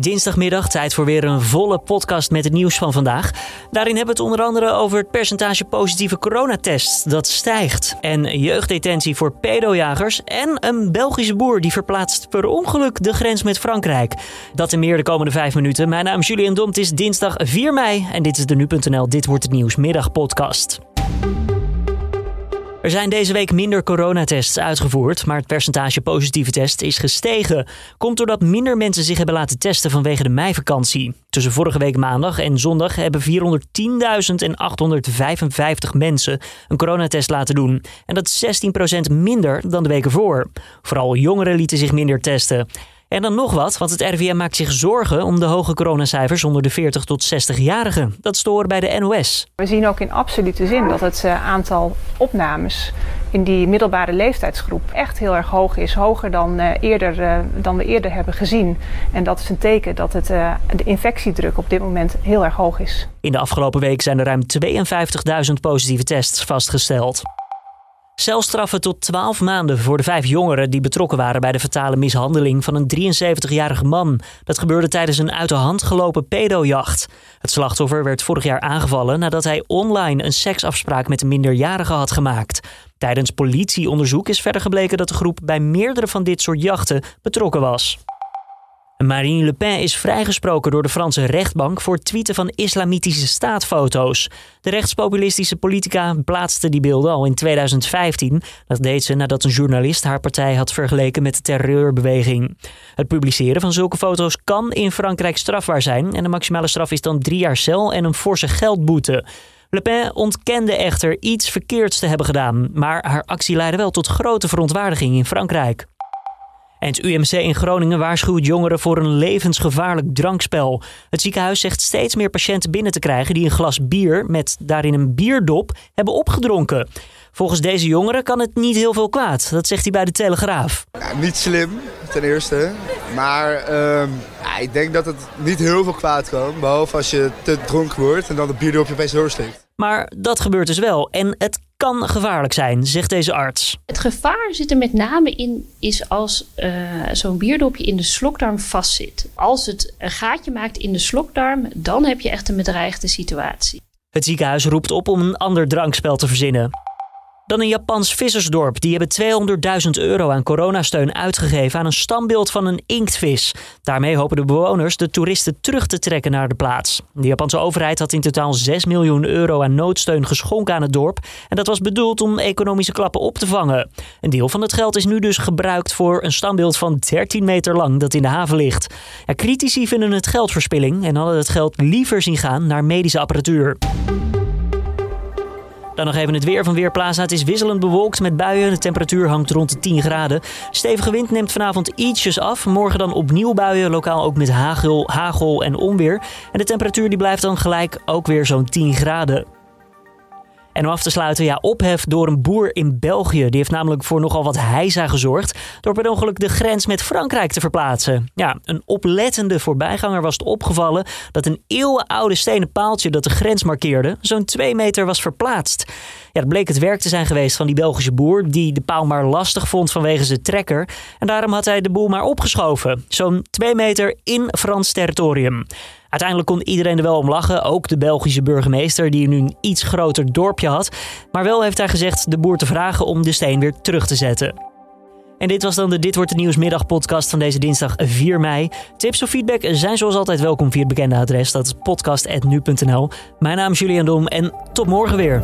Dinsdagmiddag tijd voor weer een volle podcast met het nieuws van vandaag. Daarin hebben we het onder andere over het percentage positieve coronatests dat stijgt. En jeugddetentie voor pedojagers. En een Belgische boer die verplaatst per ongeluk de grens met Frankrijk. Dat en meer de komende vijf minuten. Mijn naam is Julian Dom. Het is dinsdag 4 mei en dit is de Nu.nl Dit Wordt Het Nieuws middagpodcast. Er zijn deze week minder coronatests uitgevoerd, maar het percentage positieve test is gestegen. Komt doordat minder mensen zich hebben laten testen vanwege de meivakantie. Tussen vorige week maandag en zondag hebben 410.855 mensen een coronatest laten doen. En dat is 16% minder dan de weken voor. Vooral jongeren lieten zich minder testen. En dan nog wat, want het RIVM maakt zich zorgen om de hoge coronacijfers onder de 40 tot 60-jarigen. Dat storen bij de NOS. We zien ook in absolute zin dat het eh, aantal opnames in die middelbare leeftijdsgroep echt heel erg hoog is. Hoger dan, uh, eerder, uh, dan we eerder hebben gezien. En dat is een teken dat het, de infectiedruk op dit moment heel erg hoog is. In de afgelopen week zijn er ruim 52.000 positieve tests vastgesteld. Celstraffen tot 12 maanden voor de vijf jongeren die betrokken waren bij de fatale mishandeling van een 73-jarige man. Dat gebeurde tijdens een uit de hand gelopen pedojacht. Het slachtoffer werd vorig jaar aangevallen nadat hij online een seksafspraak met een minderjarige had gemaakt. Tijdens politieonderzoek is verder gebleken dat de groep bij meerdere van dit soort jachten betrokken was. Marine Le Pen is vrijgesproken door de Franse rechtbank voor tweeten van islamitische staatfoto's. De rechtspopulistische politica plaatste die beelden al in 2015. Dat deed ze nadat een journalist haar partij had vergeleken met de terreurbeweging. Het publiceren van zulke foto's kan in Frankrijk strafbaar zijn en de maximale straf is dan drie jaar cel en een forse geldboete. Le Pen ontkende echter iets verkeerds te hebben gedaan, maar haar actie leidde wel tot grote verontwaardiging in Frankrijk. En het UMC in Groningen waarschuwt jongeren voor een levensgevaarlijk drankspel. Het ziekenhuis zegt steeds meer patiënten binnen te krijgen die een glas bier met daarin een bierdop hebben opgedronken. Volgens deze jongeren kan het niet heel veel kwaad. Dat zegt hij bij de Telegraaf. Ja, niet slim, ten eerste. Maar uh, ja, ik denk dat het niet heel veel kwaad kan. Behalve als je te dronken wordt en dan het bierdopje opeens doorsteekt. Maar dat gebeurt dus wel. En het kan gevaarlijk zijn, zegt deze arts. Het gevaar zit er met name in, is als uh, zo'n bierdopje in de slokdarm vastzit. Als het een gaatje maakt in de slokdarm, dan heb je echt een bedreigde situatie. Het ziekenhuis roept op om een ander drankspel te verzinnen. Dan een Japans vissersdorp. Die hebben 200.000 euro aan coronasteun uitgegeven aan een standbeeld van een inktvis. Daarmee hopen de bewoners de toeristen terug te trekken naar de plaats. De Japanse overheid had in totaal 6 miljoen euro aan noodsteun geschonken aan het dorp. En dat was bedoeld om economische klappen op te vangen. Een deel van het geld is nu dus gebruikt voor een standbeeld van 13 meter lang dat in de haven ligt. Ja, critici vinden het geldverspilling en hadden het geld liever zien gaan naar medische apparatuur. Dan nog even het weer van Weerplaza. Het is wisselend bewolkt met buien. De temperatuur hangt rond de 10 graden. Stevige wind neemt vanavond ietsjes af. Morgen dan opnieuw buien, lokaal ook met hagel, hagel en onweer. En de temperatuur die blijft dan gelijk ook weer zo'n 10 graden. En om af te sluiten, ja, ophef door een boer in België. Die heeft namelijk voor nogal wat heisa gezorgd door per ongeluk de grens met Frankrijk te verplaatsen. Ja, een oplettende voorbijganger was het opgevallen dat een eeuwenoude stenen paaltje dat de grens markeerde zo'n twee meter was verplaatst. Ja, dat bleek het werk te zijn geweest van die Belgische boer die de paal maar lastig vond vanwege zijn trekker. En daarom had hij de boel maar opgeschoven. Zo'n twee meter in Frans territorium. Uiteindelijk kon iedereen er wel om lachen, ook de Belgische burgemeester die nu een iets groter dorpje had. Maar wel heeft hij gezegd de boer te vragen om de steen weer terug te zetten. En dit was dan de Dit Wordt de Nieuws podcast van deze dinsdag 4 mei. Tips of feedback zijn zoals altijd welkom via het bekende adres. Dat is podcast.nu.nl. Mijn naam is Julian Dom en tot morgen weer.